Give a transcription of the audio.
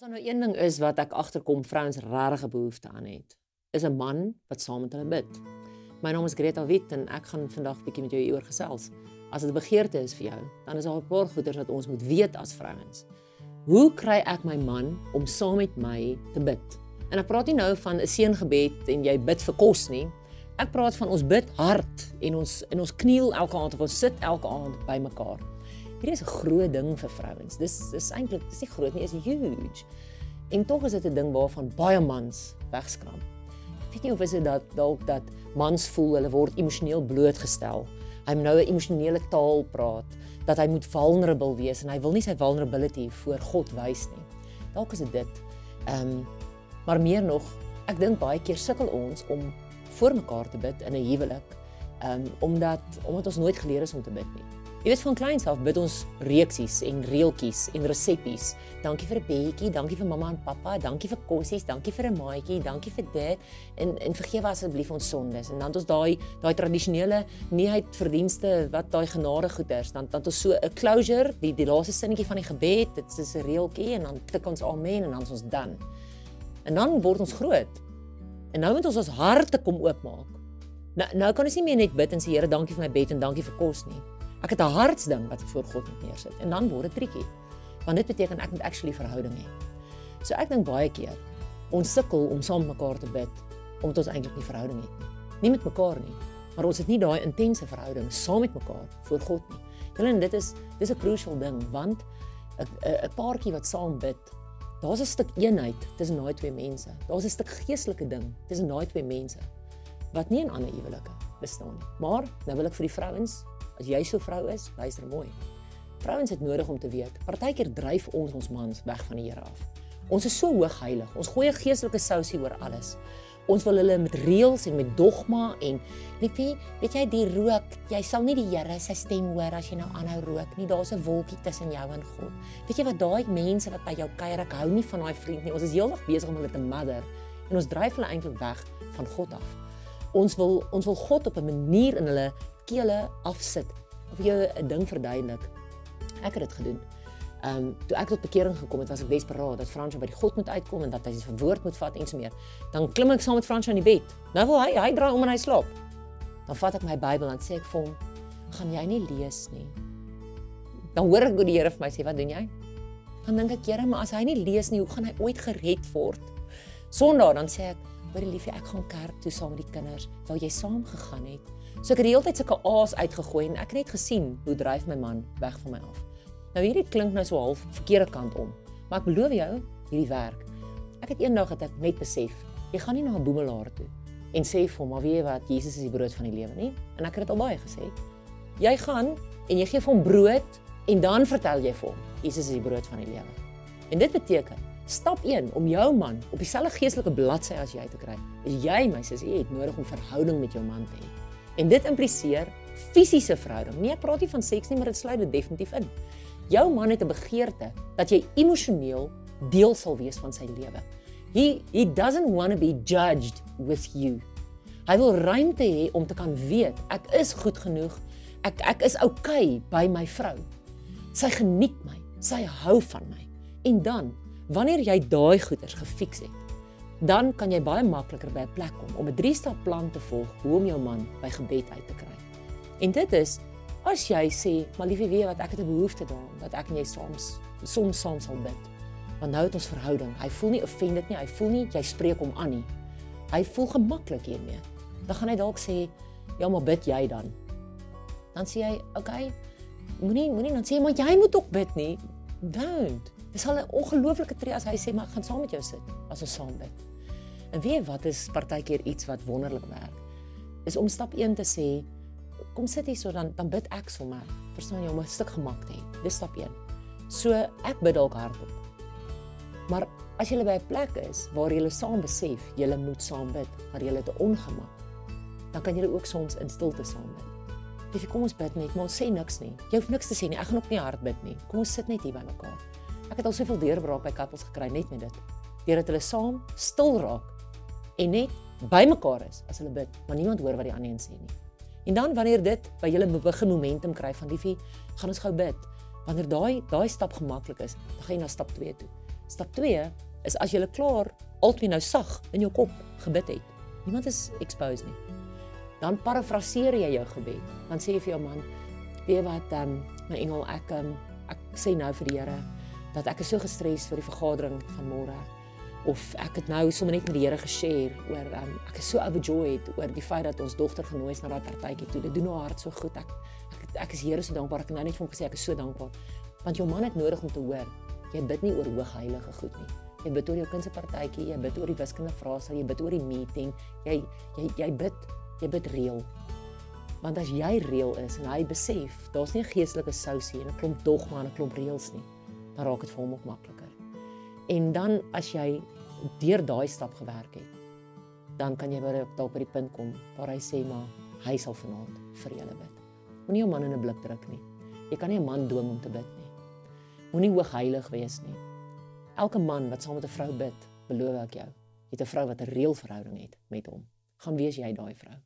As daar nou een ding is wat ek agterkom vrouens regtig 'n behoefte aan het, is 'n man wat saam met hulle bid. My naam is Greta Wit en ek gaan vandag bietjie met jou hieroor gesels. As dit 'n begeerte is vir jou, dan is daar 'n paar goeders wat ons moet weet as vrouens. Hoe kry ek my man om saam met my te bid? En ek praat nie nou van 'n seëngebed en jy bid vir kos nie. Ek praat van ons bid hard en ons in ons kniel elke aand of ons sit elke aand by mekaar. Hierdie is 'n groot ding vir vrouens. Dis dis eintlik dis nie groot nie, is huge. En tog is dit 'n ding waarvan baie mans wegskram. Ek weet nie of is dit dat dalk dat mans voel hulle word emosioneel blootgestel. Hy moet nou 'n emosionele taal praat, dat hy moet vulnerable wees en hy wil nie sy vulnerability voor God wys nie. Dalk is dit dit. Ehm um, maar meer nog, ek dink baie keer sukkel ons om voor mekaar te bid in 'n huwelik. Ehm um, omdat omdat ons nooit geleer is om te bid nie. Jy weet van kleins af bid ons reeksies en reeltjies en reseppies. Dankie vir 'n bietjie, dankie vir mamma en pappa, dankie vir kossies, dankie vir 'n maatjie, dankie vir dit en en vergewe asseblief ons sondes. En dan het ons daai daai tradisionele nie uit verdienste wat daai genade goeders, dan dan het ons so 'n closure, die die laaste sinnetjie van die gebed, dit is 'n reeltjie en dan tik ons amen en dan is ons dan. En dan word ons groot. En nou moet ons ons harte kom oopmaak. Nou nou kan ons nie meer net bid en sê Here, dankie vir my bed en dankie vir kos nie. Ek het 'n hartsding wat ek voor God moet neersit en dan word dit triekie. Want dit beteken ek moet actually verhouding hê. So ek dink baie keer ons sukkel om saam mekaar te bid omdat ons eintlik nie verhouding het nie. Nie met mekaar nie, maar ons het nie daai intense verhouding saam met mekaar voor God nie. Julle en dit is dis 'n crucial ding want 'n 'n paartjie wat saam bid, daar's 'n stuk eenheid tussen daai twee mense. Daar's 'n stuk geestelike ding tussen daai twee mense wat nie in ander huwelike bestaan nie. Maar nou wil ek vir die vrouens As jy so vrou is, luister mooi. Vrouens het nodig om te weet, partykeer dryf ons ons mans weg van die Here af. Ons is so hoog heilig. Ons gooi 'n geestelike sousie oor alles. Ons wil hulle met reëls en met dogma en liefie, weet jy die rook, jy sal nie die Here se stem hoor as jy nou aanhou rook nie. Daar's 'n wolkie tussen jou en God. Weet jy wat daai mense wat by jou kuier, ek hou nie van daai vriend nie. Ons is heeldag besig om hulle te mother en ons dryf hulle eintlik weg van God af. Ons wil ons wil God op 'n manier in hulle kele afsit. Of jy 'n ding verduidelik. Ek het dit gedoen. Ehm um, toe ek tot bekering gekom het, was ek desperaat dat Fransjo by die God moet uitkom en dat hy sy woord moet vat en so meer. Dan klim ek saam met Fransjo in die bed. Nou wil hy hy draai om en hy slaap. Dan vat ek my Bybel en sê ek vir hom, "Gaan jy nie lees nie?" Dan hoor ek hoe die Here vir my sê, "Wat doen jy?" Dan dink ek, "Here, maar as hy nie lees nie, hoe gaan hy ooit gered word?" Sondag dan sê ek, "Hoor liefie, ek gaan kerk toe saam met die kinders. Wou jy saam gegaan het?" So ek het die hele tyd sulke aas uitgegooi en ek het net gesien hoe dryf my man weg van my af. Nou hierdie klink nou so half verkeerde kant om, maar ek beloof jou, hierdie werk. Ek het eendag het ek net besef, jy gaan nie na 'n boemelaar toe en sê vir hom, "Maar weet jy wat, Jesus is die brood van die lewe nie?" En ek het dit al baie gesê. Jy gaan en jy gee vir hom brood en dan vertel jy vir hom, Jesus is die brood van die lewe. En dit beteken Stap 1 om jou man op dieselfde geestelike bladsy as jy te kry. Is jy my sussie het nodig om verhouding met jou man te hê. En dit impliseer fisiese verhouding. Nee, ek praat nie van seks nie, maar dit sluit dit definitief in. Jou man het 'n begeerte dat jy emosioneel deel sal wees van sy lewe. He he doesn't want to be judged with you. Hy wil ruimte hê om te kan weet ek is goed genoeg. Ek ek is oukei okay by my vrou. Sy geniet my. Sy hou van my. En dan, wanneer jy daai goeders gefiks het, dan kan jy baie makliker by 'n plek kom om 'n drie-stap plan te volg hoe om jou man by gebed uit te kry. En dit is as jy sê, "Maar liefie, weet wat, ek het 'n behoefte daaraan dat ek en jy soms soms saam sal bid." Want nou het ons verhouding. Hy voel nie offended nie, hy voel nie jy spreek hom aan nie. Hy voel gemaklik hiermee. Dan gaan hy dalk sê, "Ja, maar bid jy dan." Dan sê hy, "Oké, okay, moenie moenie dan sê maar jy moet ook bid nie." Don't. Dis al 'n ongelooflike tree as hy sê, "Maar ek gaan saam met jou sit as ons saam bid." En weet wat is partykeer iets wat wonderlik werk? Is om stap 1 te sê, kom sit hier so dan dan bid ek sommer. Verstaan jy om 'n stuk gemak te hê. Dis stap 1. So ek bid dalk hardop. Maar as jy by 'n plek is waar jy saam besef jy moet saam bid, maar jy het 'n ongemak, dan kan jy ook soms in stilte saam bid. Dis kom ons bid net, maar ons sê niks nie. Jy hoef niks te sê nie. Ek gaan ook nie hard bid nie. Kom ons sit net hier by mekaar. Ek het al soveel deurbraak by kappels gekry net met dit. Deurdat hulle saam stil raak en net bymekaar is as hulle bid, maar niemand hoor wat die ander een sê nie. En dan wanneer dit by julle begin momentum kry van liefie, gaan ons gou bid. Wanneer daai daai stap gemaklik is, dan gaan jy na stap 2 toe. Stap 2 is as jy klaar altyd nou sag in jou kop gebid het. Niemand is exposed nie. Dan parafraseer jy jou gebed. Dan sê jy vir jou man, weet wat, um, my engel, ek um, ek sê nou vir die Here dat ek is so gestres vir die vergadering van môre of ek het nou sommer net met die Here geshare oor um, ek is so overjoyed oor die feit dat ons dogter genooi is na daai partytjie toe. Dit doen haar hart so goed. Ek ek, ek is Here so dankbaar. Ek het nou net vir hom gesê ek is so dankbaar want jou man het nodig om te hoor jy bid nie oor hoogheilige goed nie. Jy bid oor jou kind se partytjie, jy bid oor die wiskunde vraestel, jy bid oor die meeting. Jy jy jy bid jy bid reël. Want as jy reël is en hy besef daar's nie 'n geestelike sousie en 'n klomp dogma en 'n klomp reëls nie, dan raak dit vir hom ook makliker. En dan as jy deur daai stap gewerk het, dan kan jy by dalk by die punt kom waar hy sê maar hy sal vanaand vir julle bid. Moenie jou man in 'n blik druk nie. Jy kan nie 'n man dwing om te bid nie. Moenie hoogheilig wees nie. Elke man wat saam met 'n vrou bid, beloof ek jou, het 'n vrou wat 'n reël verhouding het met hom. Gaan wees jy daai vrou.